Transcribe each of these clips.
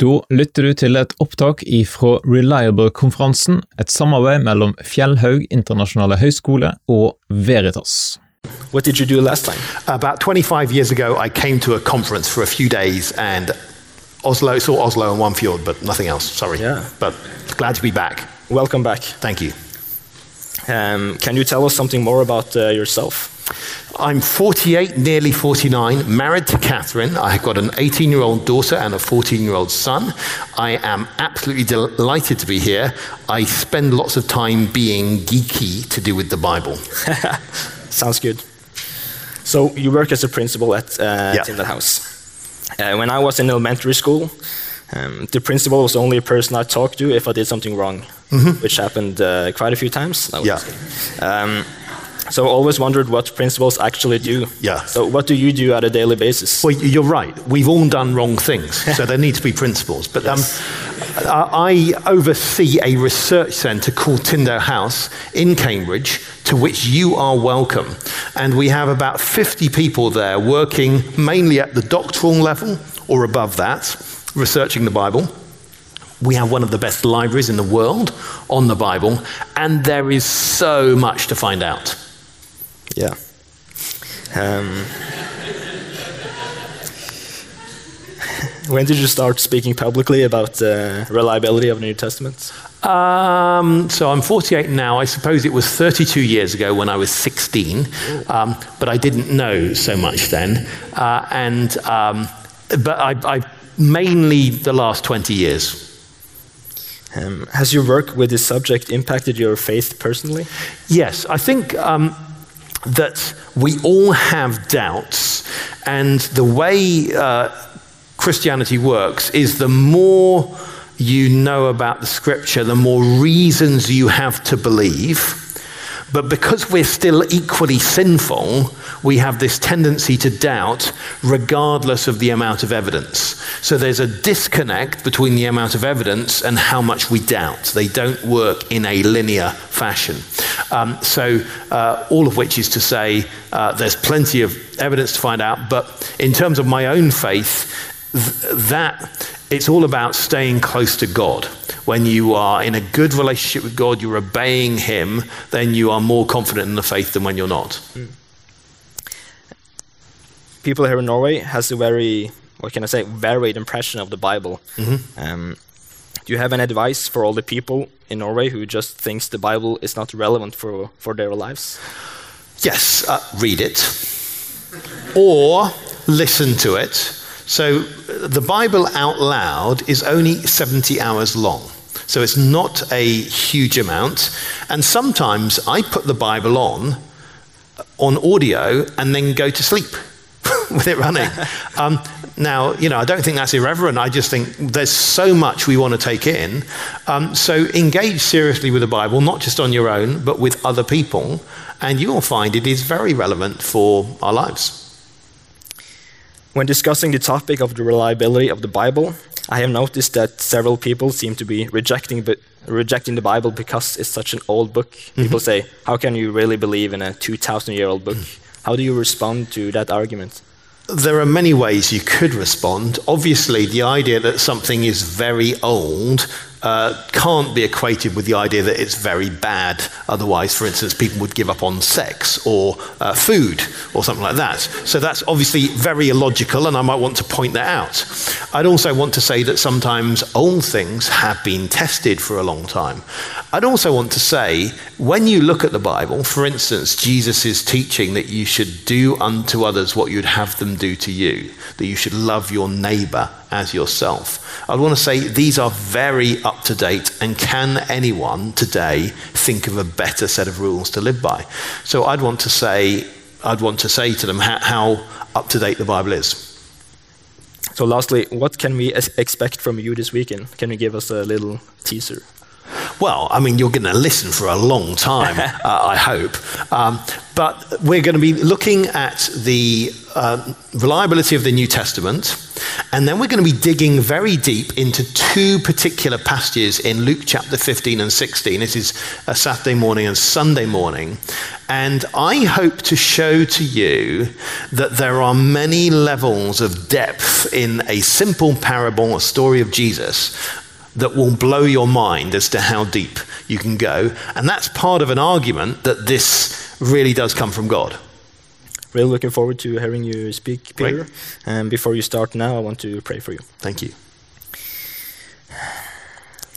Da lytter du til et opptak fra Reliable-konferansen, et samarbeid mellom Fjellhaug internasjonale høgskole og Veritas. What did you do last time? About 25 years ago, I came to a conference for a few days and Oslo, saw Oslo and one fjord, but nothing else. Sorry. Yeah. But glad to be back. Welcome back. Thank you. Um, can you tell us something more about uh, yourself? I'm 48, nearly 49, married to Catherine. I've got an 18 year old daughter and a 14 year old son. I am absolutely delighted to be here. I spend lots of time being geeky to do with the Bible. Sounds good. So you work as a principal at uh, Yeah. Tyndale House. Uh, when I was in elementary school, um, the principal was the only person I talked to if I did something wrong, which happened uh, quite a few times. No, Yeah. Um, so I always wondered what principals actually do. Yeah. So what do you do at a daily basis? Well, you're right. We've all done wrong things, so there need to be principles. But um, I I oversee a research centre called Tyndale House in Cambridge, to which you are welcome. And we have about 50 people there working mainly at the doctoral level or above that, researching the Bible. We have one of the best libraries in the world on the Bible, and there is so much to find out. Yeah. Um, when did you start speaking publicly about the reliability of the New Testament? Um, so I'm 48 now. I suppose it was 32 years ago when I was 16, um, but I didn't know so much then. Uh, and um, but I, I mainly the last 20 years. Um, has your work with this subject impacted your faith personally? Yes, I think um, that we all have doubts, and the way uh, Christianity works is the more you know about the scripture, the more reasons you have to believe. But because we're still equally sinful, we have this tendency to doubt regardless of the amount of evidence. So there's a disconnect between the amount of evidence and how much we doubt. They don't work in a linear fashion. Um, so, uh, all of which is to say, uh, there's plenty of evidence to find out, but in terms of my own faith, th- that it's all about staying close to God. When you are in a good relationship with God, you're obeying Him, then you are more confident in the faith than when you're not. People here in Norway has a very, what can I say, varied impression of the Bible. Um, do you have any advice for all the people in Norway who just thinks the Bible is not relevant for, for their lives? Yes, uh, read it or listen to it. So uh, the Bible out loud is only 70 hours long. So it's not a huge amount. And sometimes I put the Bible on on audio and then go to sleep with it running. um, now, you know, I don't think that's irreverent. I just think there's so much we want to take in. Um, so engage seriously with the Bible, not just on your own, but with other people, and you will find it is very relevant for our lives. When discussing the topic of the reliability of the Bible, I have noticed that several people seem to be rejecting, the- rejecting the Bible because it's such an old book. Mm-hmm. People say, How can you really believe in a 2,000 year old book? Mm. How do you respond to that argument? There are many ways you could respond. Obviously, the idea that something is very old uh, can't be equated with the idea that it's very bad. Otherwise, for instance, people would give up on sex or uh, food or something like that. So that's obviously very illogical, and I might want to point that out. I'd also want to say that sometimes old things have been tested for a long time. I'd also want to say, when you look at the Bible, for instance, Jesus is teaching that you should do unto others what you'd have them do to you, that you should love your neighbor as yourself. I want to say these are very up to date, and can anyone today think of a better set of rules to live by? So I'd want to say, I'd want to say to them how, how up to date the Bible is. So, lastly, what can we expect from you this weekend? Can you give us a little teaser? Well, I mean, you're going to listen for a long time, uh, I hope. Um, but we're going to be looking at the uh, reliability of the New Testament, and then we're going to be digging very deep into two particular passages in Luke chapter 15 and 16. This is a Saturday morning and Sunday morning. And I hope to show to you that there are many levels of depth in a simple parable, a story of Jesus, that will blow your mind as to how deep you can go. And that's part of an argument that this really does come from God. Really looking forward to hearing you speak, Peter. And before you start now, I want to pray for you. Thank you.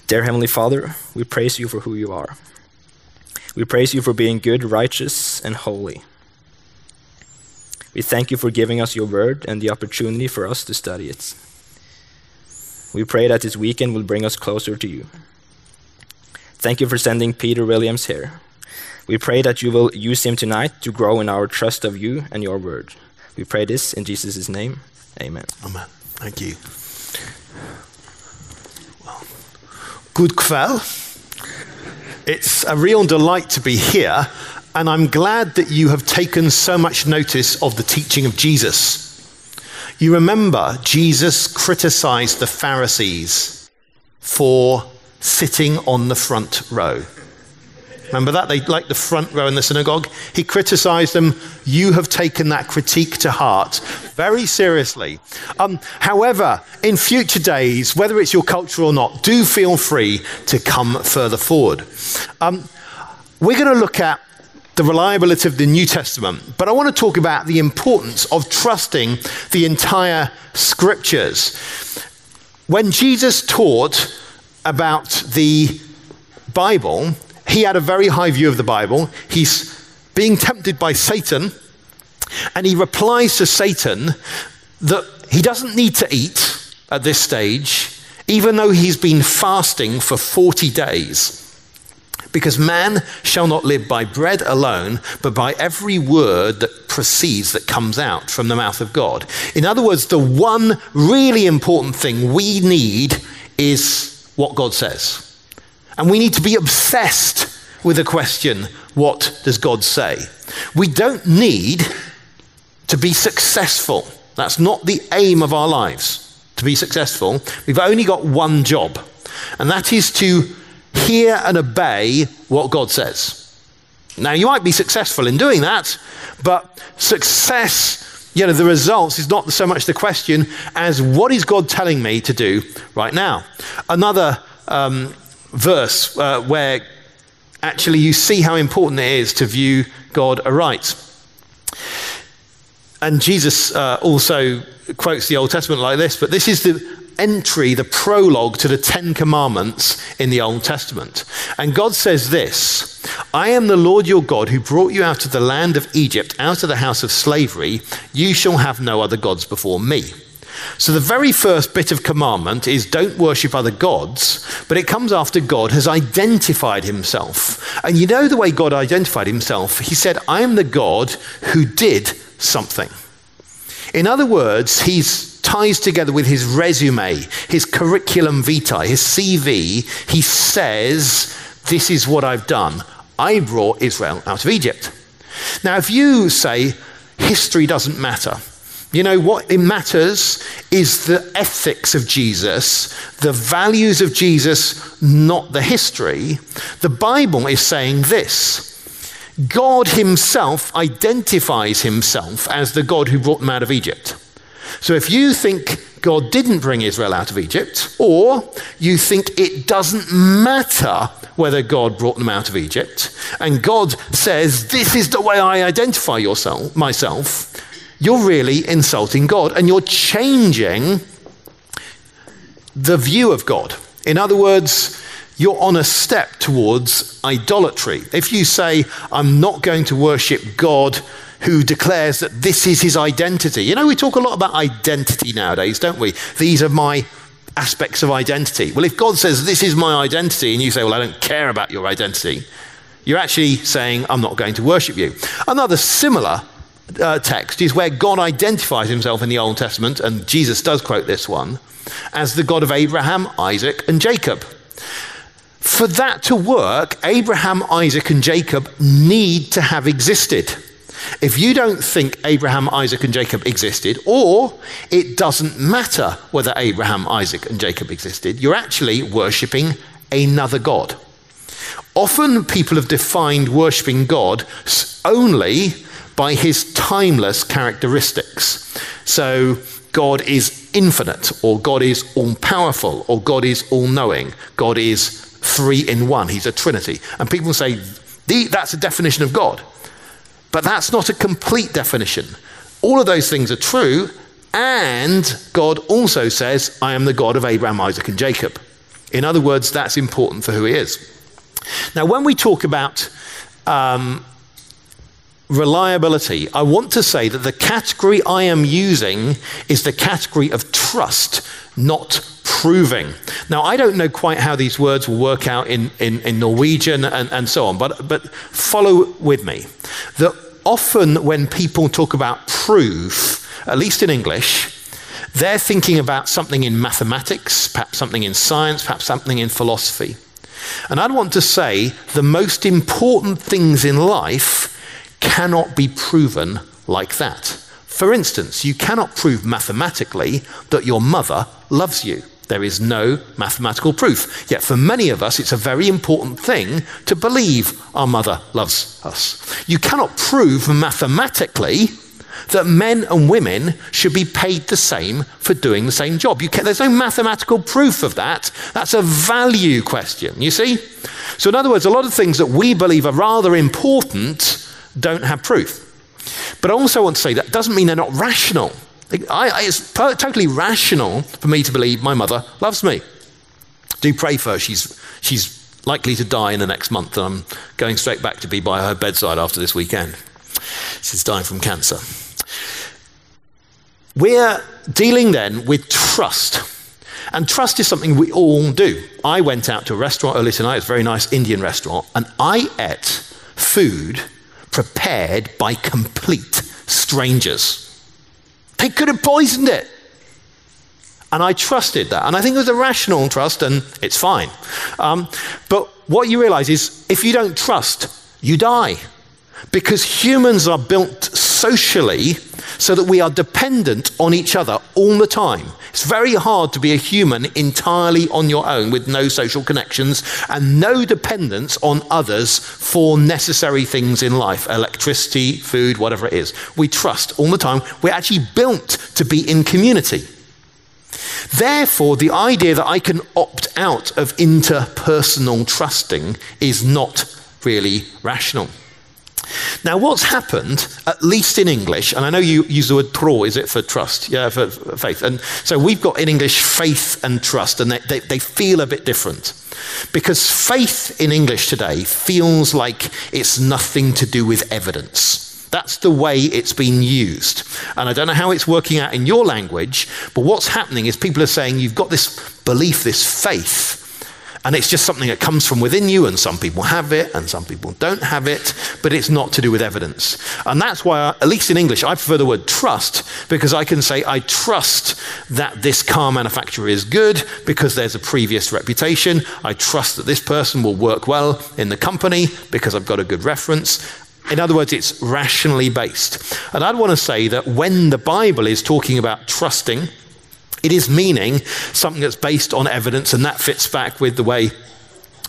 Dear Heavenly Father, we praise you for who you are. We praise you for being good, righteous, and holy. We thank you for giving us your word and the opportunity for us to study it. We pray that this weekend will bring us closer to you. Thank you for sending Peter Williams here. We pray that you will use him tonight to grow in our trust of you and your word. We pray this in Jesus' name. Amen. Amen. Thank you. Well, good kväll. It's a real delight to be here, and I'm glad that you have taken so much notice of the teaching of Jesus. You remember Jesus criticized the Pharisees for sitting on the front row. Remember that? They liked the front row in the synagogue. He criticized them. You have taken that critique to heart very seriously. Um, however, in future days, whether it's your culture or not, do feel free to come further forward. Um, we're going to look at the reliability of the New Testament, but I want to talk about the importance of trusting the entire scriptures. When Jesus taught about the Bible, he had a very high view of the Bible. He's being tempted by Satan, and he replies to Satan that he doesn't need to eat at this stage, even though he's been fasting for 40 days. Because man shall not live by bread alone, but by every word that proceeds, that comes out from the mouth of God. In other words, the one really important thing we need is what God says. And we need to be obsessed with the question what does God say? We don't need to be successful. That's not the aim of our lives, to be successful. We've only got one job, and that is to hear and obey what God says. Now, you might be successful in doing that, but success, you know, the results is not so much the question as what is God telling me to do right now? Another um, verse uh, where actually you see how important it is to view God aright. And Jesus uh, also quotes the Old Testament like this, but this is the entry, the prologue to the Ten Commandments in the Old Testament. And God says this I am the Lord your God who brought you out of the land of Egypt, out of the house of slavery. You shall have no other gods before me. So, the very first bit of commandment is don't worship other gods, but it comes after God has identified himself. And you know the way God identified himself? He said, I am the God who did something. In other words, he ties together with his resume, his curriculum vitae, his CV. He says, This is what I've done. I brought Israel out of Egypt. Now, if you say history doesn't matter, you know, what it matters is the ethics of Jesus, the values of Jesus, not the history. The Bible is saying this God Himself identifies Himself as the God who brought them out of Egypt. So if you think God didn't bring Israel out of Egypt, or you think it doesn't matter whether God brought them out of Egypt, and God says, This is the way I identify yourself, myself, you're really insulting God and you're changing the view of God. In other words, you're on a step towards idolatry. If you say, I'm not going to worship God who declares that this is his identity. You know, we talk a lot about identity nowadays, don't we? These are my aspects of identity. Well, if God says, This is my identity, and you say, Well, I don't care about your identity, you're actually saying, I'm not going to worship you. Another similar uh, text is where God identifies himself in the Old Testament, and Jesus does quote this one, as the God of Abraham, Isaac, and Jacob. for that to work, Abraham, Isaac, and Jacob need to have existed. If you don't think Abraham, Isaac, and Jacob existed, or it doesn't matter whether Abraham, Isaac, and Jacob existed, you're actually worshipping another God. Often people have defined worshipping God only by his timeless characteristics. So, God is infinite, or God is all powerful, or God is all knowing, God is three in one, He's a Trinity. And people say, that's a definition of God. But that's not a complete definition. All of those things are true, and God also says, I am the God of Abraham, Isaac, and Jacob. In other words, that's important for who He is. Now, when we talk about um, reliability, I want to say that the category I am using is the category of trust, not proving. Now, I don't know quite how these words will work out in, in, in Norwegian and, and so on, but, but follow with me. That often when people talk about proof, at least in English, they're thinking about something in mathematics, perhaps something in science, perhaps something in philosophy. And I'd want to say the most important things in life cannot be proven like that. For instance, you cannot prove mathematically that your mother loves you. There is no mathematical proof. Yet for many of us, it's a very important thing to believe our mother loves us. You cannot prove mathematically that men and women should be paid the same for doing the same job. Can, there's no mathematical proof of that. That's a value question, you see? So, in other words, a lot of things that we believe are rather important don't have proof. But I also want to say that doesn't mean they're not rational. I, it's totally rational for me to believe my mother loves me. Do pray for her. She's, she's likely to die in the next month, and I'm going straight back to be by her bedside after this weekend. She's dying from cancer. We're dealing then with trust. And trust is something we all do. I went out to a restaurant earlier tonight, it's a very nice Indian restaurant, and I ate food prepared by complete strangers. They could have poisoned it. And I trusted that. And I think it was a rational trust, and it's fine. Um, but what you realize is if you don't trust, you die. Because humans are built socially so that we are dependent on each other all the time. It's very hard to be a human entirely on your own with no social connections and no dependence on others for necessary things in life electricity, food, whatever it is. We trust all the time. We're actually built to be in community. Therefore, the idea that I can opt out of interpersonal trusting is not really rational. Now, what's happened, at least in English, and I know you use the word tro, is it for trust? Yeah, for, faith. And so we've got in English faith and trust, and they, they, they feel a bit different. Because faith in English today feels like it's nothing to do with evidence. That's the way it's been used. And I don't know how it's working out in your language, but what's happening is people are saying you've got this belief, this faith and it's just something that comes from within you, and some people have it, and some people don't have it, but it's not to do with evidence. And that's why, I, at least in English, I prefer the word trust, because I can say, I trust that this car manufacturer is good because there's a previous reputation. I trust that this person will work well in the company because I've got a good reference. In other words, it's rationally based. And I'd want to say that when the Bible is talking about trusting, it is meaning something that's based on evidence, and that fits back with the way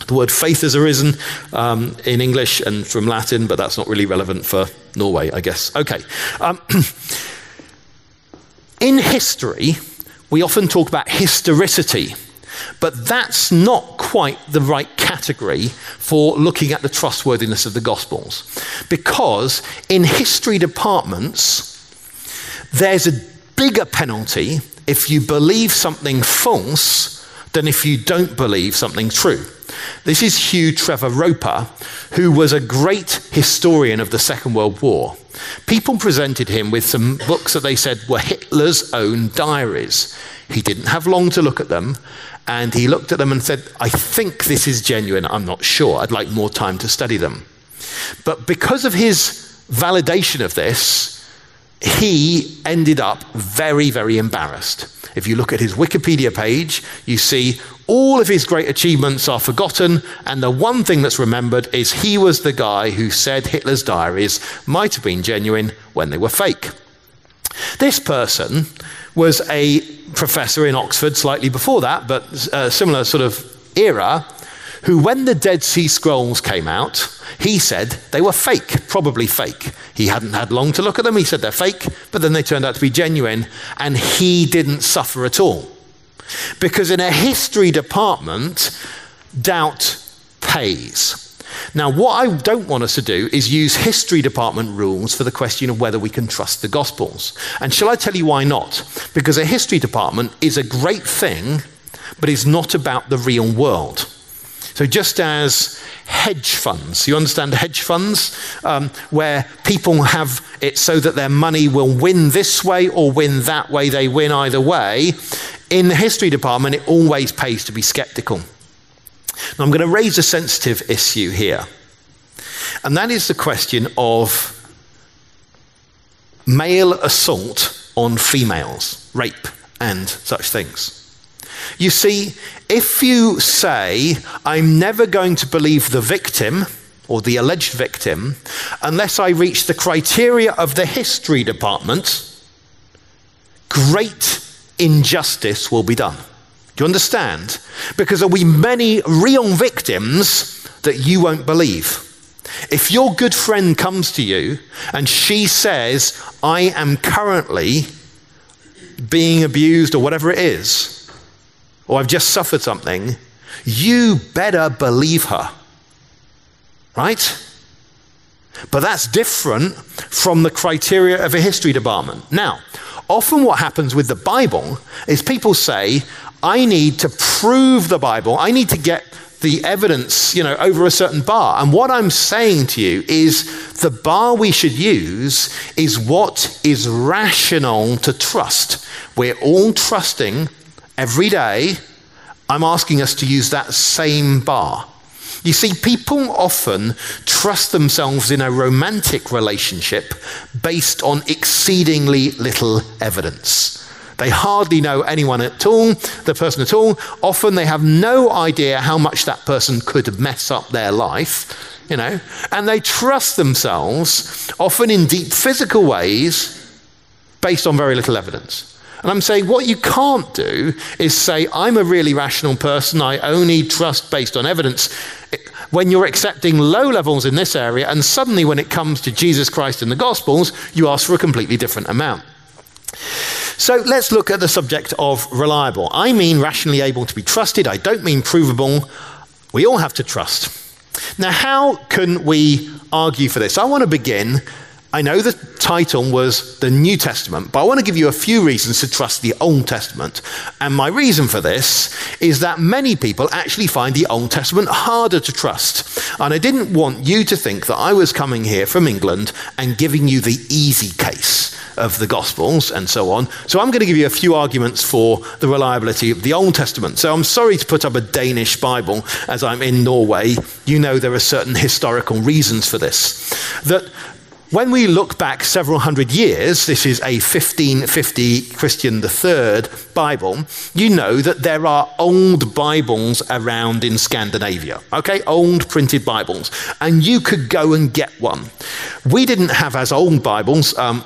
the word faith has arisen um, in English and from Latin, but that's not really relevant for Norway, I guess. Okay. Um, in history, we often talk about historicity, but that's not quite the right category for looking at the trustworthiness of the Gospels. Because in history departments, there's a bigger penalty if you believe something false than if you don't believe something true. This is Hugh Trevor Roper, who was a great historian of the Second World War. People presented him with some books that they said were Hitler's own diaries. He didn't have long to look at them, and he looked at them and said, I think this is genuine. I'm not sure. I'd like more time to study them. But because of his validation of this, he ended up very, very embarrassed. If you look at his Wikipedia page, you see All of his great achievements are forgotten, and the one thing that's remembered is he was the guy who said Hitler's diaries might have been genuine when they were fake. This person was a professor in Oxford slightly before that, but a similar sort of era, who, when the Dead Sea Scrolls came out, he said they were fake, probably fake. He hadn't had long to look at them. He said they're fake, but then they turned out to be genuine, and he didn't suffer at all. Because in a history department, doubt pays. Now, what I don't want us to do is use history department rules for the question of whether we can trust the Gospels. And shall I tell you why not? Because a history department is a great thing, but is not about the real world. So, just as hedge funds, you understand hedge funds, um, where people have it so that their money will win this way or win that way, they win either way. In the history department, it always pays to be skeptical. Now, I'm going to raise a sensitive issue here, and that is the question of male assault on females, rape, and such things. You see, if you say, I'm never going to believe the victim or the alleged victim unless I reach the criteria of the history department, great injustice will be done. Do you understand? Because there'll be many real victims that you won't believe. If your good friend comes to you and she says, I am currently being abused or whatever it is, or I've just suffered something, you better believe her. Right? But that's different from the criteria of a history department. Now, often what happens with the Bible is people say, I need to prove the Bible. I need to get the evidence, you know, over a certain bar. And what I'm saying to you is the bar we should use is what is rational to trust. We're all trusting every day. I'm asking us to use that same bar. You see, people often trust themselves in a romantic relationship based on exceedingly little evidence. They hardly know anyone at all, the person at all. Often they have no idea how much that person could mess up their life, you know, and they trust themselves, often in deep physical ways, based on very little evidence. And I'm saying what you can't do is say, I'm a really rational person, I only trust based on evidence. When you're accepting low levels in this area, and suddenly when it comes to Jesus Christ in the Gospels, you ask for a completely different amount. So let's look at the subject of reliable. I mean rationally able to be trusted, I don't mean provable. We all have to trust. Now, how can we argue for this? I want to begin. I know the title was the New Testament, but I want to give you a few reasons to trust the Old Testament. And my reason for this is that many people actually find the Old Testament harder to trust. And I didn't want you to think that I was coming here from England and giving you the easy case of the Gospels and so on. So I'm going to give you a few arguments for the reliability of the Old Testament. So I'm sorry to put up a Danish Bible as I'm in Norway. You know there are certain historical reasons for this. That when we look back several hundred years, this is a 1550 Christian III Bible, you know that there are old Bibles around in Scandinavia, okay? Old printed Bibles. And you could go and get one. We didn't have as old Bibles. Um,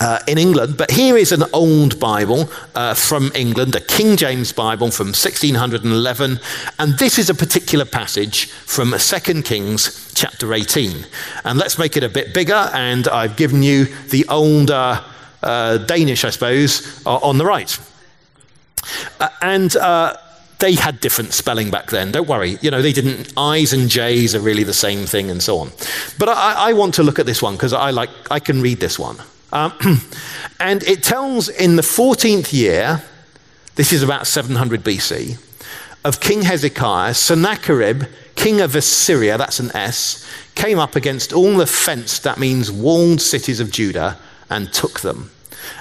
uh, in England, but here is an old Bible uh, from England, a King James Bible from 1611, and this is a particular passage from 2 Kings chapter 18. And let's make it a bit bigger, and I've given you the older uh, Danish, I suppose, on the right. Uh, and uh, they had different spelling back then. Don't worry. You know, they didn't, I's and J's are really the same thing and so on. But I, I want to look at this one because I like, I can read this one. Um, and it tells in the 14th year, this is about 700 BC, of King Hezekiah, Sennacherib, king of Assyria, that's an S, came up against all the fenced, that means walled cities of Judah, and took them.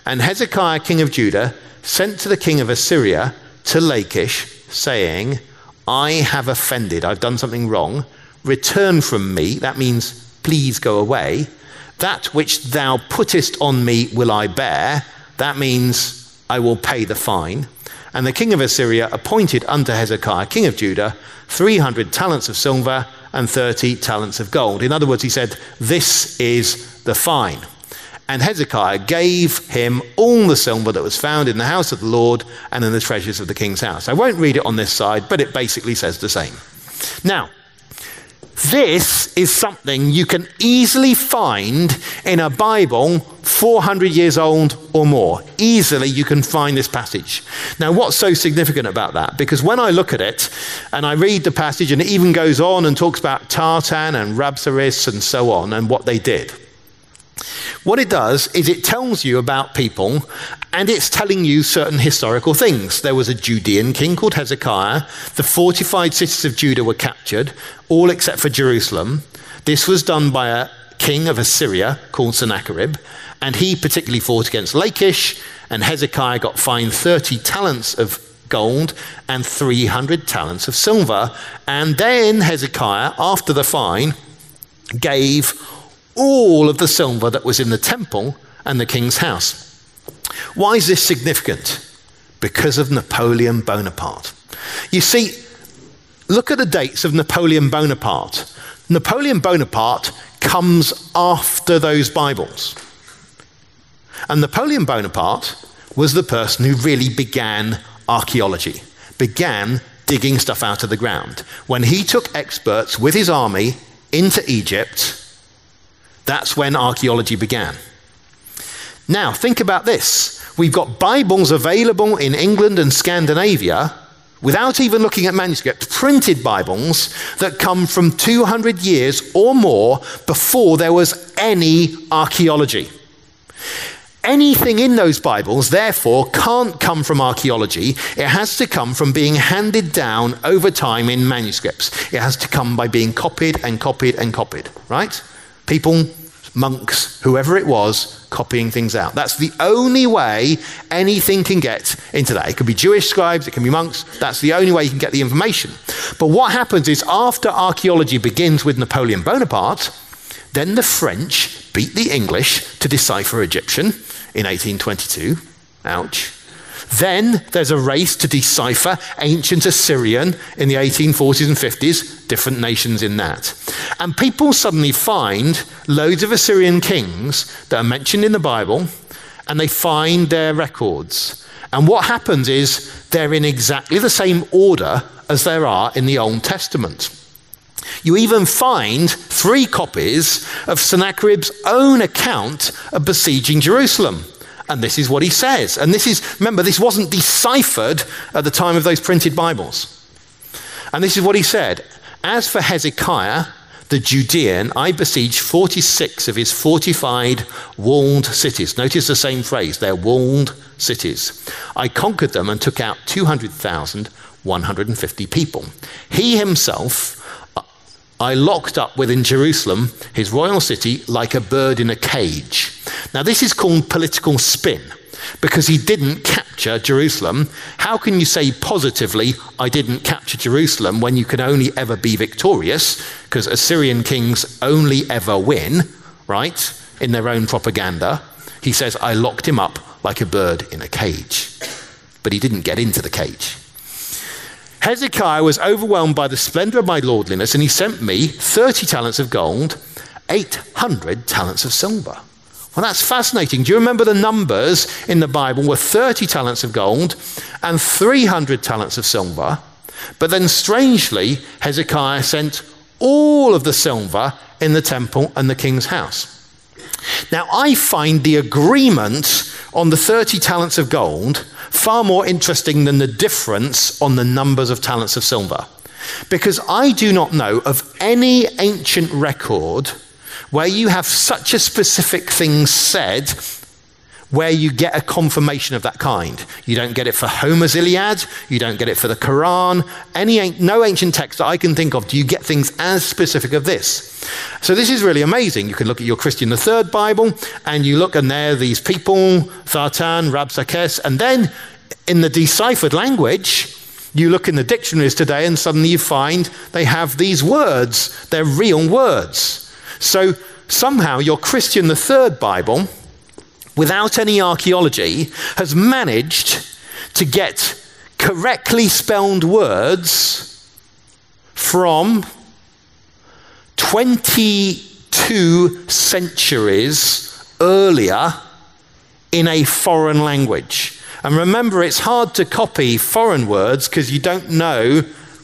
And Hezekiah, king of Judah, sent to the king of Assyria to Lachish, saying, I have offended, I've done something wrong. Return from me, that means please go away. That which thou puttest on me will I bear. That means I will pay the fine. And the king of Assyria appointed unto Hezekiah, king of Judah, 300 talents of silver and 30 talents of gold. In other words, he said, This is the fine. And Hezekiah gave him all the silver that was found in the house of the Lord and in the treasures of the king's house. I won't read it on this side, but it basically says the same. Now, this is something you can easily find in a Bible 400 years old or more. Easily, you can find this passage. Now, what's so significant about that? Because when I look at it and I read the passage, and it even goes on and talks about Tartan and Rabsaris and so on and what they did. What it does is it tells you about people and it's telling you certain historical things. There was a Judean king called Hezekiah. The fortified cities of Judah were captured, all except for Jerusalem. This was done by a king of Assyria called Sennacherib, and he particularly fought against Lachish, and Hezekiah got fined 30 talents of gold and 300 talents of silver. And then Hezekiah, after the fine, gave all of the silver that was in the temple and the king's house. Why is this significant? Because of Napoleon Bonaparte. You see, look at the dates of Napoleon Bonaparte. Napoleon Bonaparte comes after those Bibles. And Napoleon Bonaparte was the person who really began archaeology, began digging stuff out of the ground. When he took experts with his army into Egypt, that's when archaeology began. Now, think about this. We've got Bibles available in England and Scandinavia without even looking at manuscripts, printed Bibles that come from 200 years or more before there was any archaeology. Anything in those Bibles, therefore, can't come from archaeology. It has to come from being handed down over time in manuscripts. It has to come by being copied and copied and copied, right? People, monks, whoever it was, copying things out. That's the only way anything can get into that. It could be Jewish scribes, it can be monks. That's the only way you can get the information. But what happens is after archaeology begins with Napoleon Bonaparte, then the French beat the English to decipher Egyptian in 1822. Ouch. Then there's a race to decipher ancient Assyrian in the 1840s and 50s, different nations in that. And people suddenly find loads of Assyrian kings that are mentioned in the Bible, and they find their records. And what happens is they're in exactly the same order as there are in the Old Testament. You even find three copies of Sennacherib's own account of besieging Jerusalem. And this is what he says. And this is, remember, this wasn't deciphered at the time of those printed Bibles. And this is what he said As for Hezekiah, the Judean, I besieged 46 of his fortified, walled cities. Notice the same phrase, they're walled cities. I conquered them and took out 200,150 people. He himself I locked up within Jerusalem, his royal city, like a bird in a cage. Now, this is called political spin because he didn't capture Jerusalem. How can you say positively, I didn't capture Jerusalem, when you can only ever be victorious? Because Assyrian kings only ever win, right, in their own propaganda. He says, I locked him up like a bird in a cage. But he didn't get into the cage. Hezekiah was overwhelmed by the splendor of my lordliness, and he sent me 30 talents of gold, 800 talents of silver. Well, that's fascinating. Do you remember the numbers in the Bible were 30 talents of gold and 300 talents of silver? But then, strangely, Hezekiah sent all of the silver in the temple and the king's house. Now, I find the agreement on the 30 talents of gold far more interesting than the difference on the numbers of talents of silver. Because I do not know of any ancient record where you have such a specific thing said where you get a confirmation of that kind. You don't get it for Homer's Iliad, you don't get it for the Quran, any no ancient text that I can think of do you get things as specific of this. So this is really amazing. You can look at your Christian the Third Bible and you look and there are these people, Thartan, Rabshakeh, and then in the deciphered language, you look in the dictionaries today and suddenly you find they have these words. They're real words. So somehow your Christian the Third Bible without any archaeology, has managed to get correctly spelled words from 22 centuries earlier in a foreign language. And remember, it's hard to copy foreign words because you don't know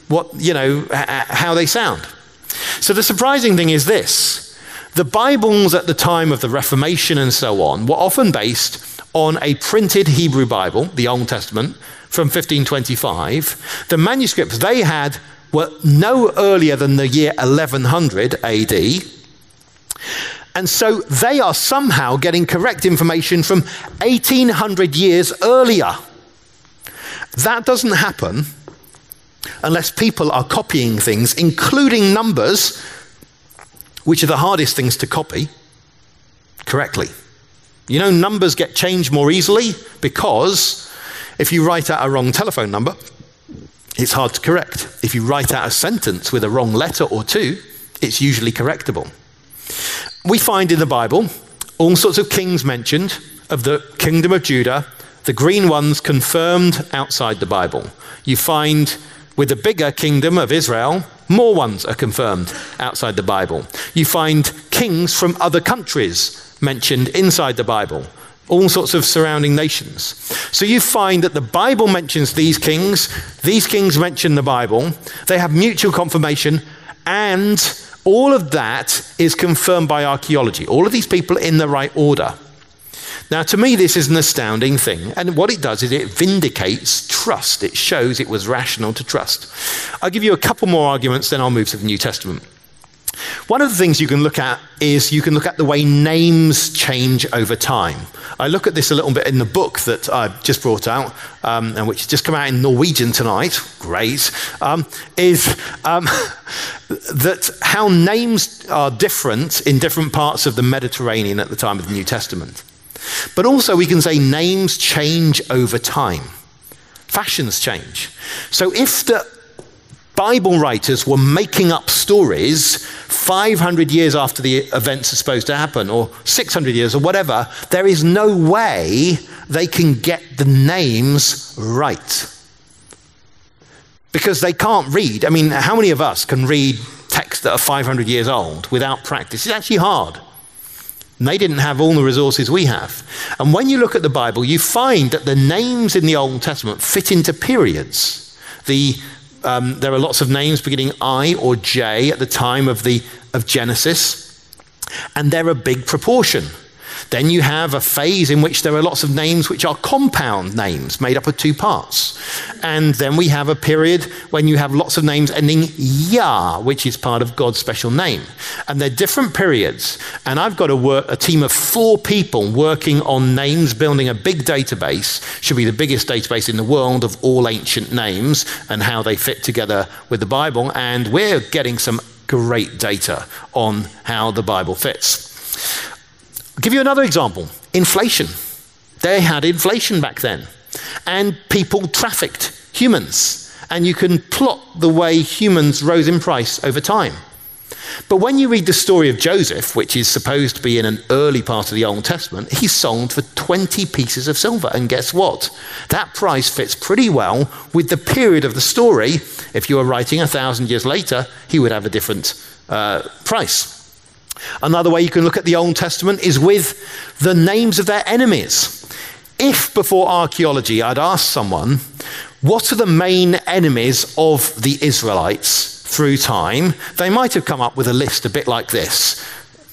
what, you know, how they sound. So the surprising thing is this the Bibles at the time of the Reformation and so on were often based on a printed Hebrew Bible, the Old Testament, from 1525. The manuscripts they had were no earlier than the year 1100 AD. And so they are somehow getting correct information from 1800 years earlier. That doesn't happen unless people are copying things, including numbers, which are the hardest things to copy, correctly. You know, numbers get changed more easily because if you write out a wrong telephone number, it's hard to correct. If you write out a sentence with a wrong letter or two, it's usually correctable. We find in the Bible all sorts of kings mentioned of the kingdom of Judah, the green ones confirmed outside the Bible. You find with the bigger kingdom of Israel, more ones are confirmed outside the Bible. You find kings from other countries mentioned inside the Bible, all sorts of surrounding nations. So you find that the Bible mentions these kings, these kings mention the Bible, they have mutual confirmation, and all of that is confirmed by archaeology. All of these people in the right order. Now, to me, this is an astounding thing. And what it does is it vindicates trust. It shows it was rational to trust. I'll give you a couple more arguments, then I'll move to the New Testament. One of the things you can look at is you can look at the way names change over time. I look at this a little bit in the book that I've just brought out, um, and which has just come out in Norwegian tonight. Great. Um, is um, that how names are different in different parts of the Mediterranean at the time of the New Testament. But also, we can say names change over time, fashions change. So, if the Bible writers were making up stories 500 years after the events are supposed to happen, or 600 years, or whatever, there is no way they can get the names right. Because they can't read. I mean, how many of us can read texts that are 500 years old without practice? It's actually hard. And they didn't have all the resources we have. And when you look at the Bible, you find that the names in the Old Testament fit into periods. The, um, there are lots of names beginning I or J at the time of, the, of Genesis, and they're a big proportion. Then you have a phase in which there are lots of names which are compound names made up of two parts. And then we have a period when you have lots of names ending Yah, which is part of God's special name. And they're different periods. And I've got a, work, a team of four people working on names, building a big database, should be the biggest database in the world of all ancient names and how they fit together with the Bible. And we're getting some great data on how the Bible fits. I'll give you another example inflation. They had inflation back then, and people trafficked humans. And you can plot the way humans rose in price over time. But when you read the story of Joseph, which is supposed to be in an early part of the Old Testament, he's sold for 20 pieces of silver. And guess what? That price fits pretty well with the period of the story. If you were writing a thousand years later, he would have a different uh, price. Another way you can look at the Old Testament is with the names of their enemies. If before archaeology I'd asked someone, what are the main enemies of the Israelites through time, they might have come up with a list a bit like this.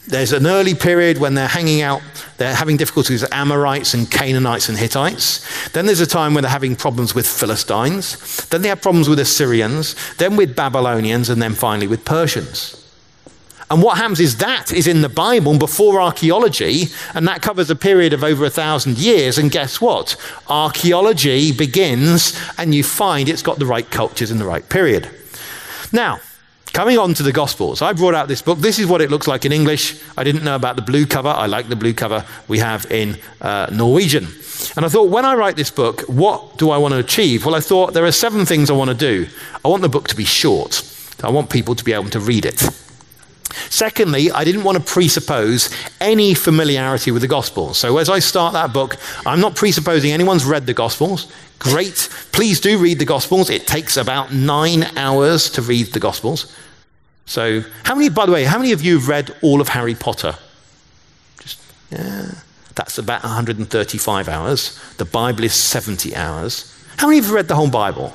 There's an early period when they're hanging out, they're having difficulties with Amorites and Canaanites and Hittites. Then there's a time when they're having problems with Philistines. Then they have problems with Assyrians, then with Babylonians, and then finally with Persians. And what happens is that is in the Bible before archaeology, and that covers a period of over a thousand years. And guess what? Archaeology begins, and you find it's got the right cultures in the right period. Now, coming on to the Gospels, I brought out this book. This is what it looks like in English. I didn't know about the blue cover. I like the blue cover we have in uh, Norwegian. And I thought, when I write this book, what do I want to achieve? Well, I thought there are seven things I want to do. I want the book to be short, I want people to be able to read it. Secondly, I didn't want to presuppose any familiarity with the Gospels. So as I start that book, I'm not presupposing anyone's read the Gospels. Great. Please do read the Gospels. It takes about nine hours to read the Gospels. So, how many, by the way, how many of you have read all of Harry Potter? Just, yeah. That's about 135 hours. The Bible is 70 hours. How many of you have read the whole Bible?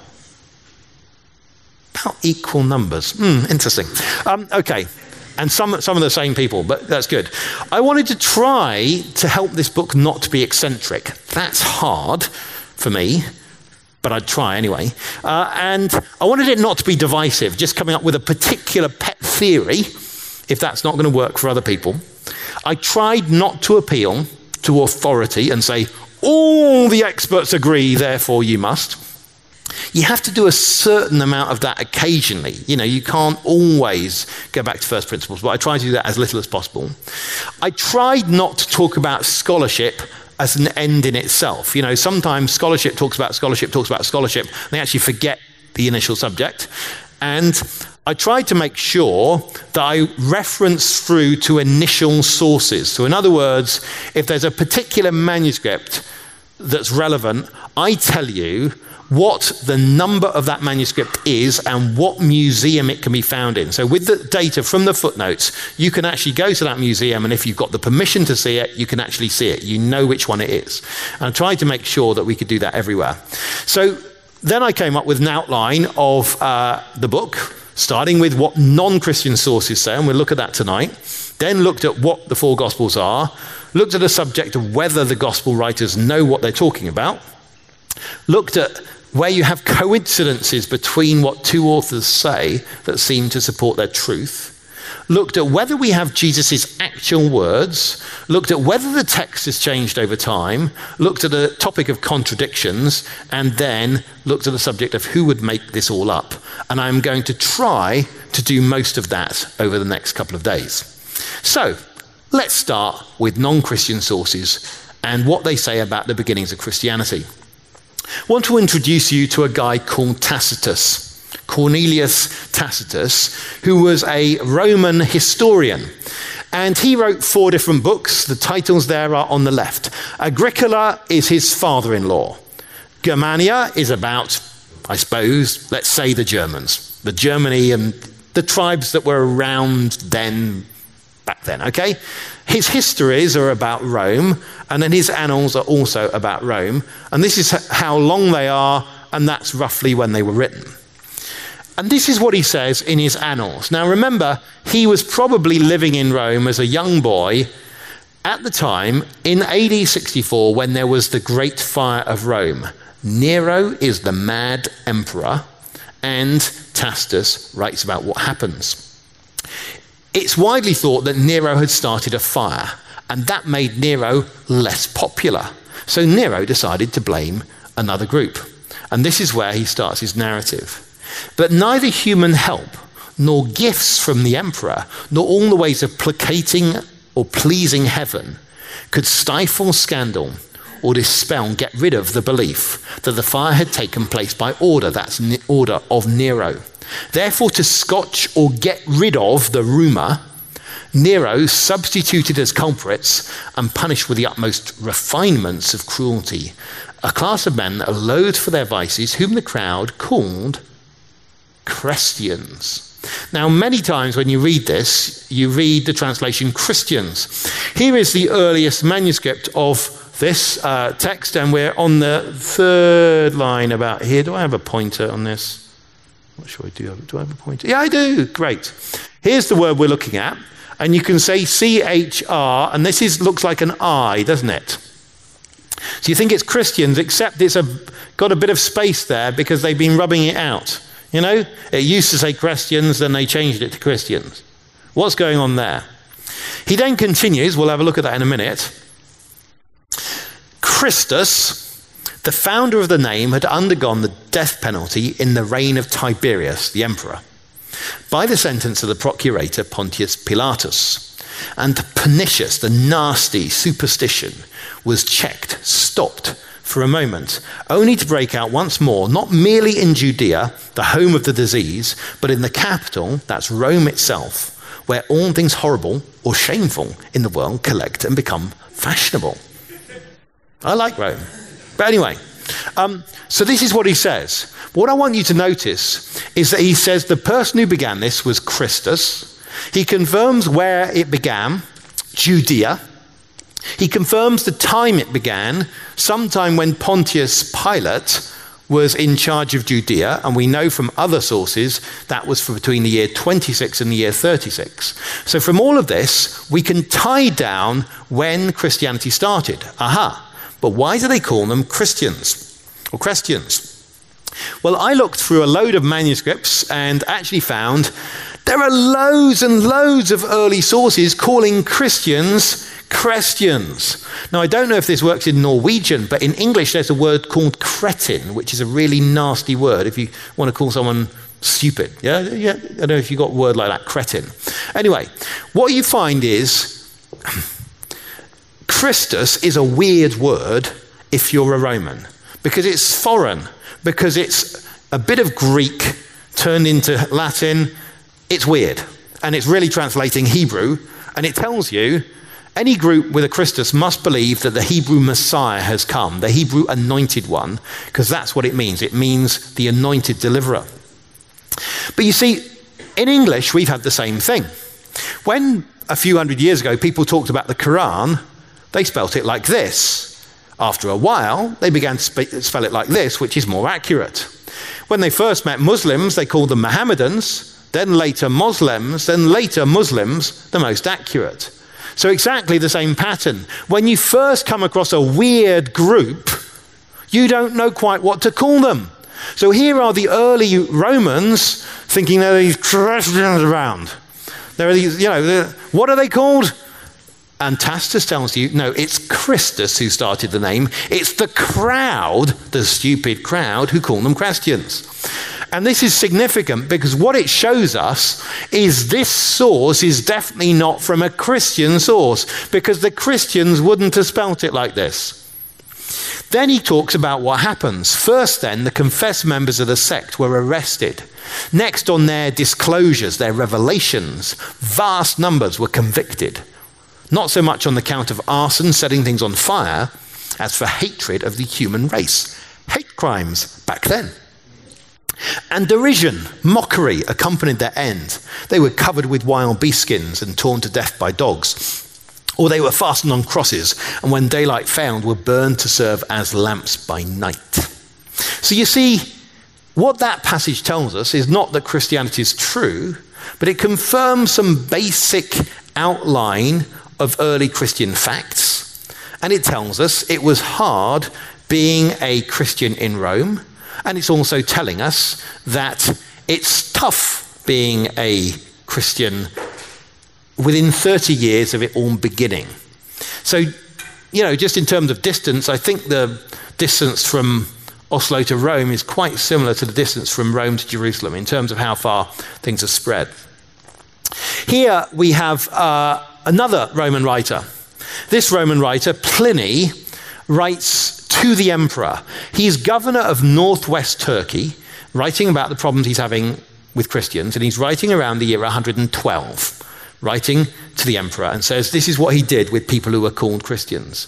About equal numbers. Hmm, interesting. Um, okay. And some, some of the same people, but that's good. I wanted to try to help this book not to be eccentric. That's hard for me, but I'd try anyway. Uh, and I wanted it not to be divisive, just coming up with a particular pet theory, if that's not going to work for other people. I tried not to appeal to authority and say, all the experts agree, therefore you must. You have to do a certain amount of that occasionally. You know, you can't always go back to first principles, but I try to do that as little as possible. I tried not to talk about scholarship as an end in itself. You know, sometimes scholarship talks about scholarship, talks about scholarship, and they actually forget the initial subject. And I tried to make sure that I reference through to initial sources. So, in other words, if there's a particular manuscript that's relevant, I tell you what the number of that manuscript is and what museum it can be found in. So, with the data from the footnotes, you can actually go to that museum, and if you've got the permission to see it, you can actually see it. You know which one it is. And I tried to make sure that we could do that everywhere. So, then I came up with an outline of uh, the book starting with what non Christian sources say, and we'll look at that tonight. Then looked at what the four Gospels are, looked at the subject of whether the Gospel writers know what they're talking about, looked at where you have coincidences between what two authors say that seem to support their truth looked at whether we have Jesus' actual words, looked at whether the text has changed over time, looked at the topic of contradictions, and then looked at the subject of who would make this all up. And I'm going to try to do most of that over the next couple of days. So, let's start with non Christian sources and what they say about the beginnings of Christianity. I want to introduce you to a guy called Tacitus. Cornelius Tacitus, who was a Roman historian. And he wrote four different books. The titles there are on the left. Agricola is his father in law. Germania is about, I suppose, let's say the Germans, the Germany and the tribes that were around then, back then, okay? His histories are about Rome, and then his annals are also about Rome. And this is how long they are, and that's roughly when they were written. And this is what he says in his annals. Now, remember, he was probably living in Rome as a young boy at the time in AD 64 when there was the Great Fire of Rome. Nero is the mad emperor, and Tacitus writes about what happens. It's widely thought that Nero had started a fire, and that made Nero less popular. So Nero decided to blame another group. And this is where he starts his narrative. But neither human help nor gifts from the emperor, nor all the ways of placating or pleasing heaven could stifle scandal or dispel and get rid of the belief that the fire had taken place by order, that's order of Nero. Therefore, to scotch or get rid of the rumour, Nero substituted as culprits and punished with the utmost refinements of cruelty a class of men loathed for their vices, whom the crowd called Christians. Now, many times when you read this, you read the translation Christians. Here is the earliest manuscript of this uh, text, and we're on the third line about here. Do I have a pointer on this? What should I do? Do I have a pointer? Yeah, I do. Great. Here's the word we're looking at, and you can say C H R, and this is, looks like an I, doesn't it? So you think it's Christians, except it's a, got a bit of space there because they've been rubbing it out. You know, it used to say Chrestians, then they changed it to Christians. What's going on there? He then continues, we'll have a look at that in a minute. Christus, the founder of the name, had undergone the death penalty in the reign of Tiberius, the emperor, by the sentence of the procurator Pontius Pilatus. And the pernicious, the nasty superstition was checked, stopped, for a moment, only to break out once more, not merely in Judea, the home of the disease, but in the capital, that's Rome itself, where all things horrible or shameful in the world collect and become fashionable. I like Rome. But anyway, um, so this is what he says. What I want you to notice is that he says the person who began this was Christus. He confirms where it began, Judea. He confirms the time it began, sometime when Pontius Pilate was in charge of Judea, and we know from other sources that was for between the year 26 and the year 36. So, from all of this, we can tie down when Christianity started. Aha! But why do they call them Christians or Christians? Well, I looked through a load of manuscripts and actually found there are loads and loads of early sources calling Christians Christians. Now, I don't know if this works in Norwegian, but in English there's a word called cretin, which is a really nasty word if you want to call someone stupid. Yeah, yeah. I don't know if you got a word like that, cretin. Anyway, what you find is Christus is a weird word if you're a Roman because it's foreign, because it's a bit of Greek turned into Latin. It's weird. And it's really translating Hebrew. And it tells you any group with a Christus must believe that the Hebrew Messiah has come, the Hebrew anointed one, because that's what it means. It means the anointed deliverer. But you see, in English, we've had the same thing. When a few hundred years ago people talked about the Quran, they spelt it like this. After a while, they began to spell it like this, which is more accurate. When they first met Muslims, they called them Mohammedans, then later Muslims, then later Muslims, the most accurate. So, exactly the same pattern. When you first come across a weird group, you don't know quite what to call them. So, here are the early Romans thinking there are these Christians around. There are these, you know, what are they called? And Tacitus tells you, no, it's Christus who started the name. It's the crowd, the stupid crowd, who call them Christians. And this is significant because what it shows us is this source is definitely not from a Christian source because the Christians wouldn't have spelt it like this. Then he talks about what happens. First, then, the confessed members of the sect were arrested. Next, on their disclosures, their revelations, vast numbers were convicted not so much on the count of arson, setting things on fire, as for hatred of the human race. Hate crimes back then. And derision, mockery accompanied their end. They were covered with wild beast skins and torn to death by dogs. Or they were fastened on crosses, and when daylight failed, were burned to serve as lamps by night. So you see, what that passage tells us is not that Christianity is true, but it confirms some basic outline of early Christian facts. And it tells us it was hard being a Christian in Rome. And it's also telling us that it's tough being a Christian within 30 years of it all beginning. So, you know, just in terms of distance, I think the distance from Oslo to Rome is quite similar to the distance from Rome to Jerusalem in terms of how far things are spread. Here we have uh, another Roman writer. This Roman writer, Pliny, writes to the emperor. He's governor of northwest Turkey, writing about the problems he's having with Christians, and he's writing around the year 112, writing to the emperor and says, This is what he did with people who were called Christians.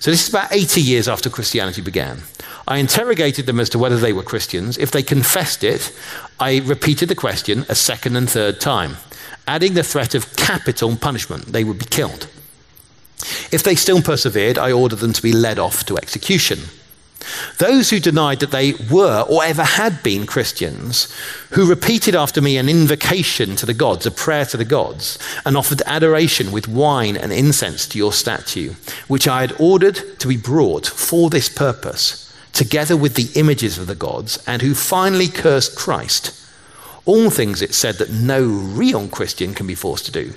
So, this is about 80 years after Christianity began. I interrogated them as to whether they were Christians. If they confessed it, I repeated the question a second and third time adding the threat of capital punishment. They would be killed. If they still persevered, I ordered them to be led off to execution. Those who denied that they were or ever had been Christians, who repeated after me an invocation to the gods, a prayer to the gods, and offered adoration with wine and incense to your statue, which I had ordered to be brought for this purpose, together with the images of the gods, and who finally cursed Christ all things it said that no real Christian can be forced to do.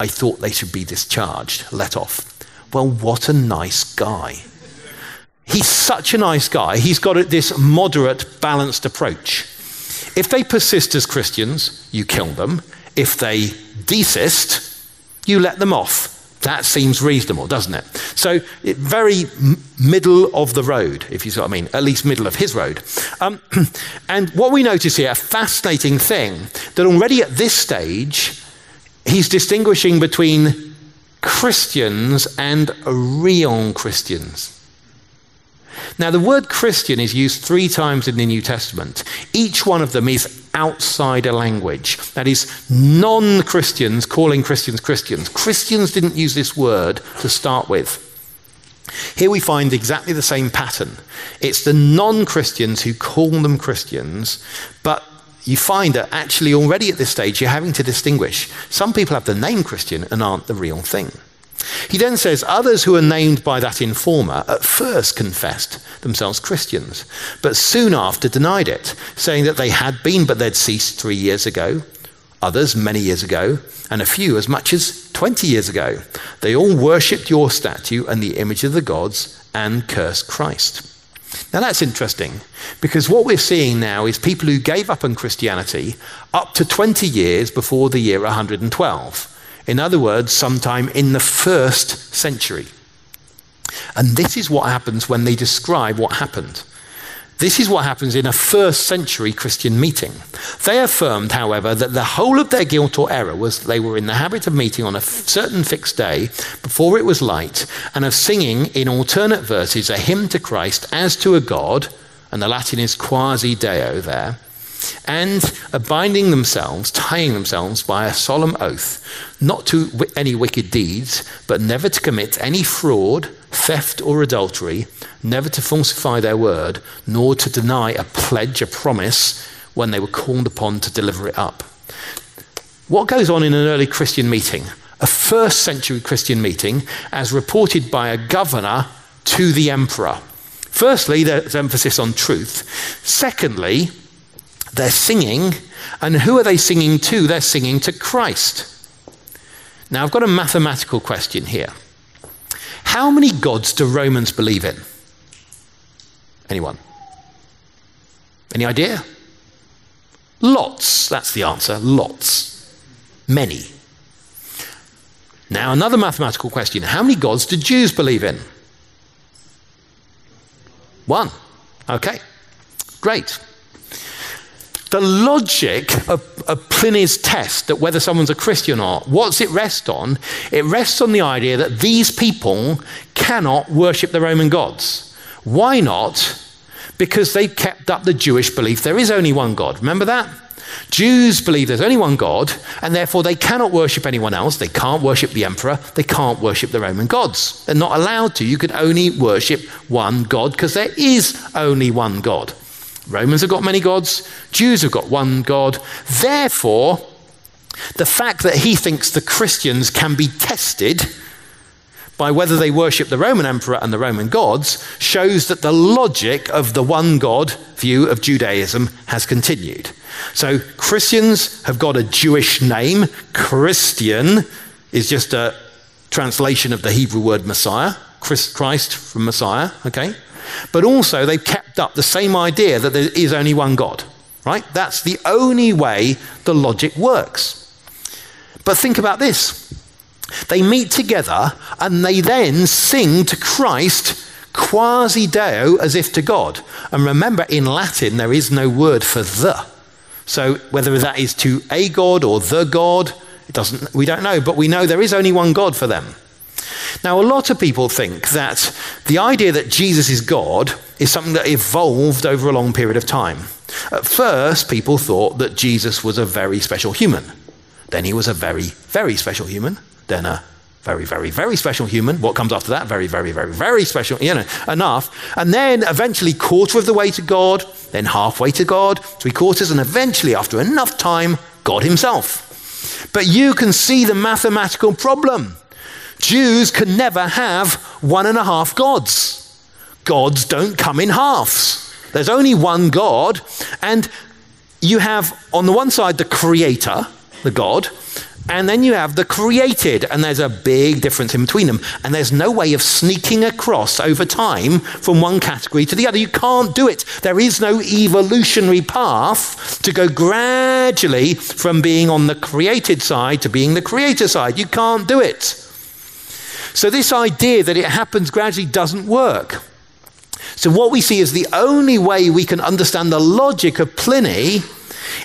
I thought they should be discharged, let off. Well, what a nice guy. He's such a nice guy. He's got this moderate, balanced approach. If they persist as Christians, you kill them. If they desist, you let them off. That seems reasonable, doesn't it? So, it, very middle of the road, if you see what I mean, at least middle of his road. Um, and what we notice here, a fascinating thing, that already at this stage, he's distinguishing between Christians and real Christians. Now, the word Christian is used three times in the New Testament. Each one of them is outsider language. That is, non Christians calling Christians Christians. Christians didn't use this word to start with. Here we find exactly the same pattern. It's the non Christians who call them Christians, but you find that actually already at this stage you're having to distinguish. Some people have the name Christian and aren't the real thing. He then says, Others who are named by that informer at first confessed themselves Christians, but soon after denied it, saying that they had been, but they'd ceased three years ago, others many years ago, and a few as much as 20 years ago. They all worshipped your statue and the image of the gods and cursed Christ. Now that's interesting because what we're seeing now is people who gave up on Christianity up to 20 years before the year 112. In other words, sometime in the first century. And this is what happens when they describe what happened. This is what happens in a first century Christian meeting. They affirmed, however, that the whole of their guilt or error was they were in the habit of meeting on a certain fixed day before it was light and of singing in alternate verses a hymn to Christ as to a God, and the Latin is quasi deo there, and binding themselves, tying themselves by a solemn oath, not to any wicked deeds, but never to commit any fraud, theft, or adultery, never to falsify their word, nor to deny a pledge, a promise, when they were called upon to deliver it up. What goes on in an early Christian meeting? A first century Christian meeting, as reported by a governor to the emperor. Firstly, there's emphasis on truth. Secondly, they're singing, and who are they singing to? They're singing to Christ. Now, I've got a mathematical question here. How many gods do Romans believe in? Anyone? Any idea? Lots. That's the answer. Lots. Many. Now, another mathematical question. How many gods do Jews believe in? One. Okay. Great the logic of, of, Pliny's test that whether someone's a Christian or not, what's it rest on? It rests on the idea that these people cannot worship the Roman gods. Why not? Because they've kept up the Jewish belief there is only one God. Remember that? Jews believe there's only one God, and therefore they cannot worship anyone else. They can't worship the emperor. They can't worship the Roman gods. They're not allowed to. You can only worship one God because there is only one God. Romans have got many gods, Jews have got one God. Therefore, the fact that he thinks the Christians can be tested by whether they worship the Roman emperor and the Roman gods shows that the logic of the one God view of Judaism has continued. So Christians have got a Jewish name. Christian is just a translation of the Hebrew word Messiah, Christ from Messiah, okay? But also, they've kept up the same idea that there is only one God, right? That's the only way the logic works. But think about this they meet together and they then sing to Christ quasi deo as if to God. And remember, in Latin, there is no word for the. So whether that is to a God or the God, it doesn't, we don't know, but we know there is only one God for them. Now, a lot of people think that the idea that Jesus is God is something that evolved over a long period of time. At first, people thought that Jesus was a very special human. Then he was a very, very special human. Then a very, very, very special human. What comes after that? Very, very, very, very special, you know, enough. And then eventually, quarter of the way to God, then halfway to God, three quarters, and eventually, after enough time, God Himself. But you can see the mathematical problem. Jews can never have one and a half gods. Gods don't come in halves. There's only one God, and you have on the one side the creator, the God, and then you have the created, and there's a big difference in between them. And there's no way of sneaking across over time from one category to the other. You can't do it. There is no evolutionary path to go gradually from being on the created side to being the creator side. You can't do it. So, this idea that it happens gradually doesn't work. So, what we see is the only way we can understand the logic of Pliny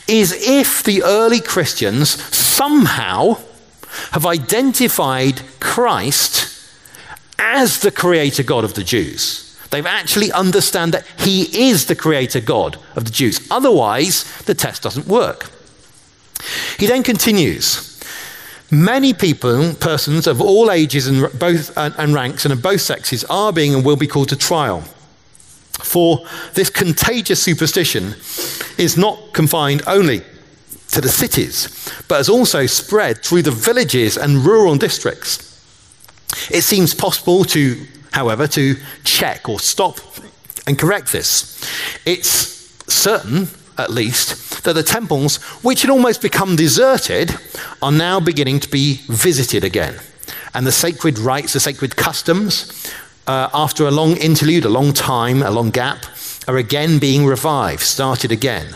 is if the early Christians somehow have identified Christ as the creator God of the Jews. They've actually understand that he is the creator God of the Jews. Otherwise, the test doesn't work. He then continues. Many people, persons of all ages and both and ranks and of both sexes are being and will be called to trial. For this contagious superstition is not confined only to the cities, but has also spread through the villages and rural districts. It seems possible to, however, to check or stop and correct this. It's certain, at least, that the temples, which had almost become deserted, are now beginning to be visited again. And the sacred rites, the sacred customs, uh, after a long interlude, a long time, a long gap, are again being revived, started again.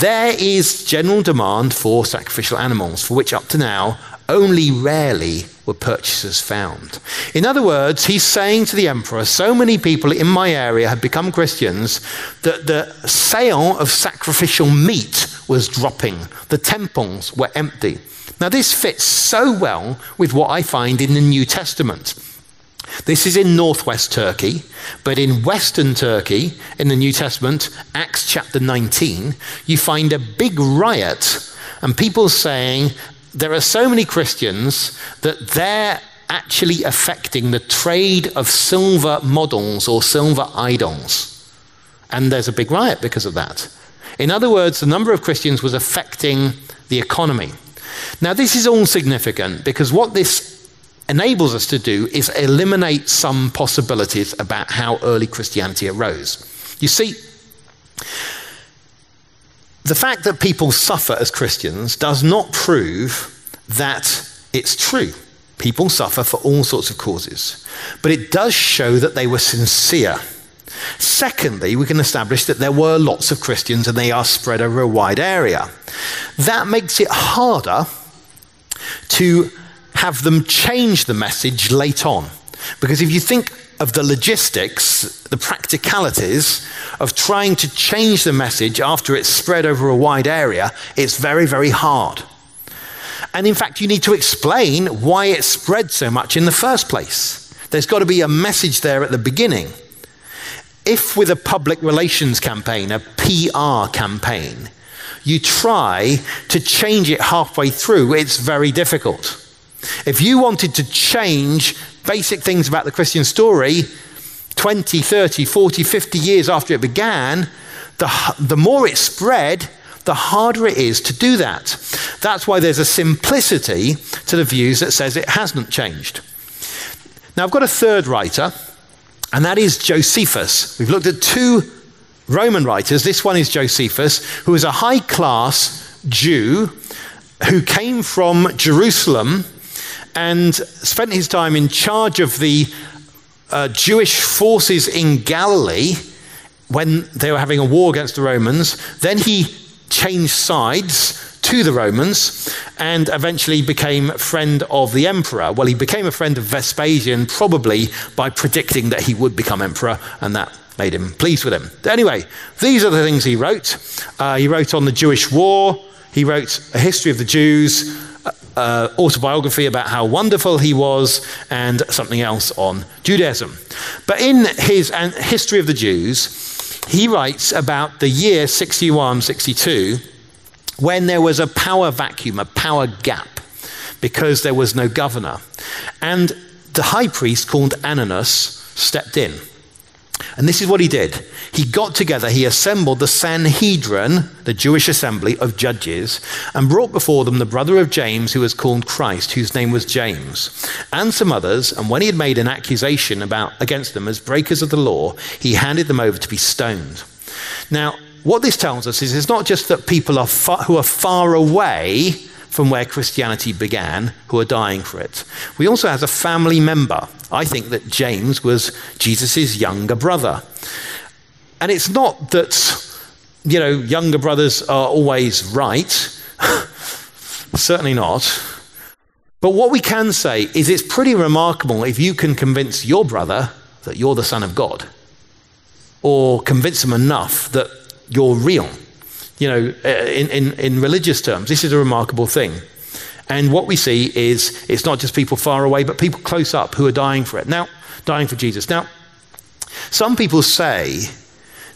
There is general demand for sacrificial animals, for which up to now only rarely were purchasers found. In other words, he's saying to the emperor, so many people in my area have become Christians that the sale of sacrificial meat was dropping, the temples were empty. Now, this fits so well with what I find in the New Testament. This is in northwest Turkey, but in western Turkey, in the New Testament, Acts chapter 19, you find a big riot and people saying there are so many Christians that they're actually affecting the trade of silver models or silver idols. And there's a big riot because of that. In other words, the number of Christians was affecting the economy. Now, this is all significant because what this enables us to do is eliminate some possibilities about how early Christianity arose. You see, the fact that people suffer as Christians does not prove that it's true. People suffer for all sorts of causes. But it does show that they were sincere. Secondly, we can establish that there were lots of Christians and they are spread over a wide area. That makes it harder to have them change the message late on. Because if you think of the logistics, the practicalities of trying to change the message after it's spread over a wide area, it's very, very hard. And in fact, you need to explain why it spread so much in the first place. There's got to be a message there at the beginning. If, with a public relations campaign, a PR campaign, you try to change it halfway through, it's very difficult. If you wanted to change basic things about the Christian story 20, 30, 40, 50 years after it began, the, the more it spread, the harder it is to do that. That's why there's a simplicity to the views that says it hasn't changed. Now, I've got a third writer, and that is Josephus. We've looked at two Roman writers. This one is Josephus, who is a high class Jew who came from Jerusalem and spent his time in charge of the uh, Jewish forces in Galilee when they were having a war against the Romans. Then he changed sides to the Romans and eventually became friend of the emperor. Well, he became a friend of Vespasian probably by predicting that he would become emperor, and that made him pleased with him. Anyway, these are the things he wrote. Uh, he wrote on the Jewish war, he wrote a history of the Jews, uh, autobiography about how wonderful he was, and something else on Judaism. But in his History of the Jews, he writes about the year 61 62 when there was a power vacuum, a power gap, because there was no governor. And the high priest called Ananus stepped in. And this is what he did. He got together, he assembled the Sanhedrin, the Jewish assembly of judges, and brought before them the brother of James, who was called Christ, whose name was James, and some others. And when he had made an accusation about, against them as breakers of the law, he handed them over to be stoned. Now, what this tells us is it's not just that people are far, who are far away from where Christianity began who are dying for it. We also have a family member. I think that James was Jesus' younger brother. And it's not that, you know, younger brothers are always right. Certainly not. But what we can say is it's pretty remarkable if you can convince your brother that you're the Son of God, or convince them enough that you're real you know, uh, in, in, in religious terms, this is a remarkable thing. And what we see is it's not just people far away, but people close up who are dying for it. Now, dying for Jesus. Now, some people say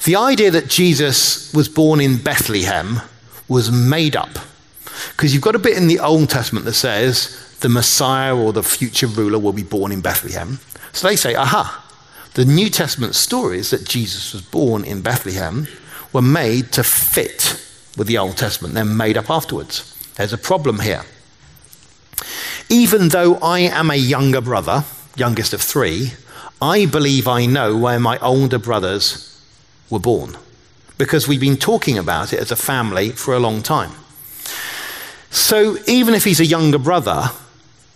the idea that Jesus was born in Bethlehem was made up. Because you've got a bit in the Old Testament that says the Messiah or the future ruler will be born in Bethlehem. So they say, aha, the New Testament stories that Jesus was born in Bethlehem were made to fit with the Old Testament. They're made up afterwards. There's a problem here. Even though I am a younger brother, youngest of three, I believe I know where my older brothers were born because we've been talking about it as a family for a long time. So even if he's a younger brother,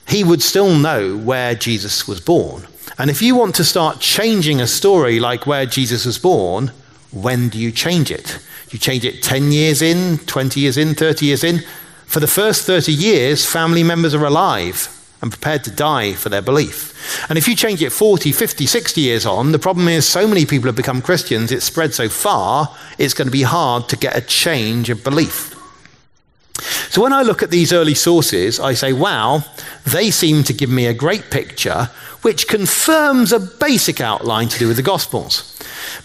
he would still know where Jesus was born. And if you want to start changing a story like where Jesus was born, when do you change it? You change it 10 years in, 20 years in, 30 years in. For the first 30 years, family members are alive and prepared to die for their belief. And if you change it 40, 50, 60 years on, the problem is so many people have become Christians, it's spread so far, it's going to be hard to get a change of belief. So when I look at these early sources, I say, wow, they seem to give me a great picture which confirms a basic outline to do with the Gospels.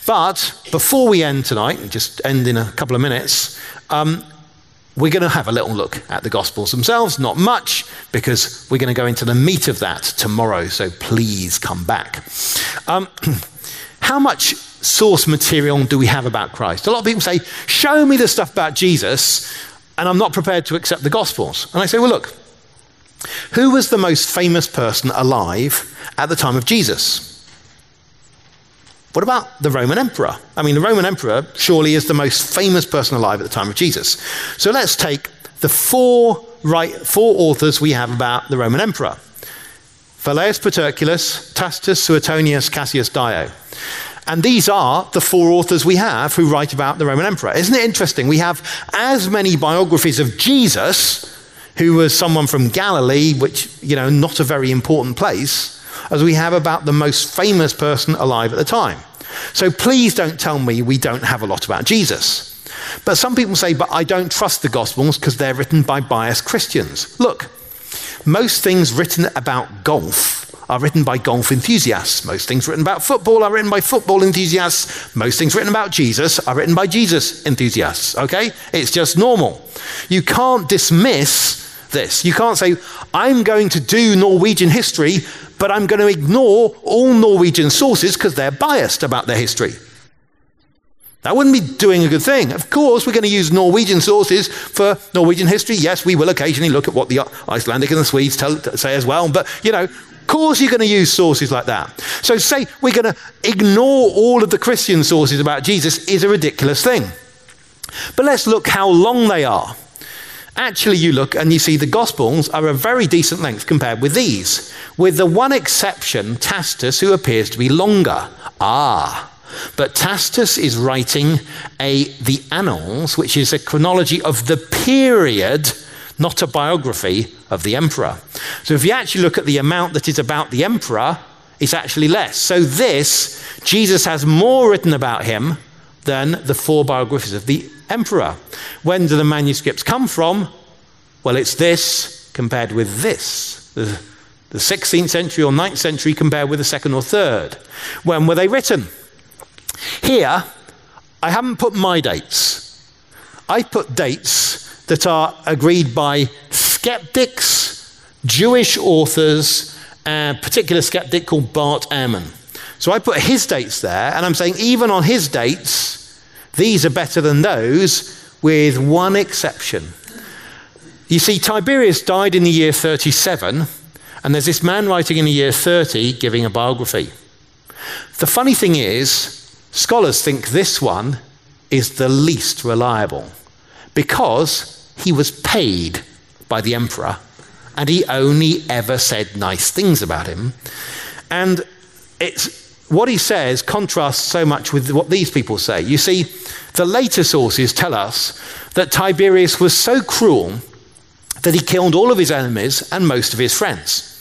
But before we end tonight, and just end in a couple of minutes, um, we're going to have a little look at the Gospels themselves, not much, because we're going to go into the meat of that tomorrow, so please come back. Um, how much source material do we have about Christ? A lot of people say, Show me the stuff about Jesus, and I'm not prepared to accept the Gospels. And I say, Well, look, who was the most famous person alive at the time of Jesus? What about the Roman emperor? I mean, the Roman emperor surely is the most famous person alive at the time of Jesus. So let's take the four, right, four authors we have about the Roman emperor Velleius Paterculus, Tacitus, Suetonius, Cassius Dio. And these are the four authors we have who write about the Roman emperor. Isn't it interesting? We have as many biographies of Jesus, who was someone from Galilee, which, you know, not a very important place, as we have about the most famous person alive at the time. So please don't tell me we don't have a lot about Jesus. But some people say, but I don't trust the Gospels because they're written by biased Christians. Look, most things written about golf are written by golf enthusiasts. Most things written about football are written by football enthusiasts. Most things written about Jesus are written by Jesus enthusiasts. Okay? It's just normal. You can't dismiss this. You can't say, I'm going to do Norwegian history but I'm going to ignore all Norwegian sources because they're biased about their history. That wouldn't be doing a good thing. Of course, we're going to use Norwegian sources for Norwegian history. Yes, we will occasionally look at what the Icelandic and the Swedes tell, say as well. But, you know, of course you're going to use sources like that. So say we're going to ignore all of the Christian sources about Jesus is a ridiculous thing. But let's look how long they are. Actually, you look and you see the Gospels are a very decent length compared with these, with the one exception, Tacitus, who appears to be longer. Ah, but Tacitus is writing a, the Annals, which is a chronology of the period, not a biography of the emperor. So if you actually look at the amount that is about the emperor, it's actually less. So this, Jesus has more written about him than the four biographies of the emperor. When do the manuscripts come from? Well, it's this compared with this. The, the 16th century or 9th century compared with the second or third. When were they written? Here, I haven't put my dates. I put dates that are agreed by skeptics, Jewish authors, a particular skeptic called Bart Ehrman. So I put his dates there, and I'm saying even on his dates, these are better than those, with one exception. You see, Tiberius died in the year 37, and there's this man writing in the year 30 giving a biography. The funny thing is, scholars think this one is the least reliable because he was paid by the emperor and he only ever said nice things about him. And it's what he says contrasts so much with what these people say. You see, the later sources tell us that Tiberius was so cruel that he killed all of his enemies and most of his friends.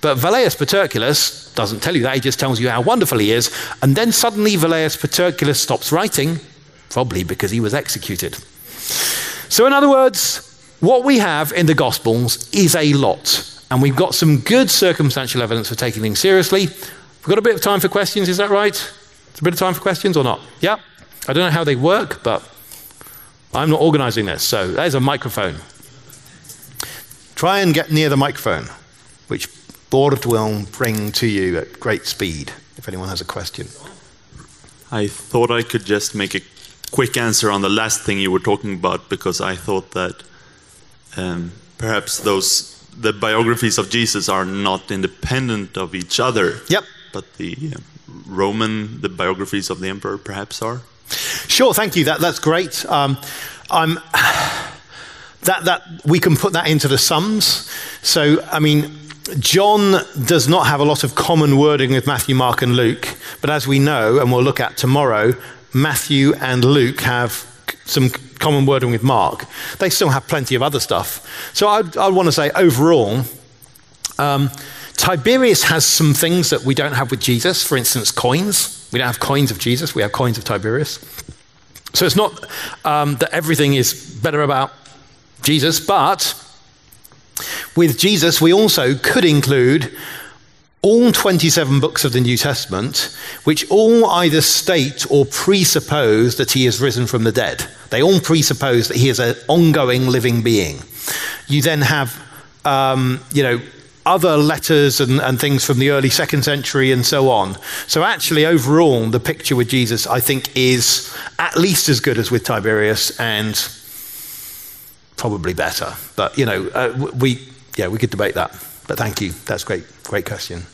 But Velleius Paterculus doesn't tell you that, he just tells you how wonderful he is. And then suddenly Velleius Paterculus stops writing, probably because he was executed. So, in other words, what we have in the Gospels is a lot. And we've got some good circumstantial evidence for taking things seriously. We've got a bit of time for questions, is that right? It's a bit of time for questions or not? Yeah? I don't know how they work, but I'm not organizing this. So there's a microphone. Try and get near the microphone, which Board will bring to you at great speed if anyone has a question. I thought I could just make a quick answer on the last thing you were talking about because I thought that um, perhaps those the biographies of Jesus are not independent of each other. Yep. But the uh, Roman, the biographies of the emperor, perhaps are. Sure. Thank you. That that's great. Um, I'm. That, that we can put that into the sums. So, I mean, John does not have a lot of common wording with Matthew, Mark, and Luke, but as we know, and we'll look at tomorrow, Matthew and Luke have some common wording with Mark. They still have plenty of other stuff. So I'd, I'd want to say overall, um, Tiberius has some things that we don't have with Jesus. For instance, coins. We don't have coins of Jesus, we have coins of Tiberius. So it's not um, that everything is better about Jesus, but with Jesus, we also could include all 27 books of the New Testament, which all either state or presuppose that he is risen from the dead. They all presuppose that he is an ongoing living being. You then have, um, you know, other letters and, and things from the early second century and so on. So, actually, overall, the picture with Jesus, I think, is at least as good as with Tiberius and probably better. But, you know, uh, we, yeah, we could debate that. But thank you. That's great. Great question.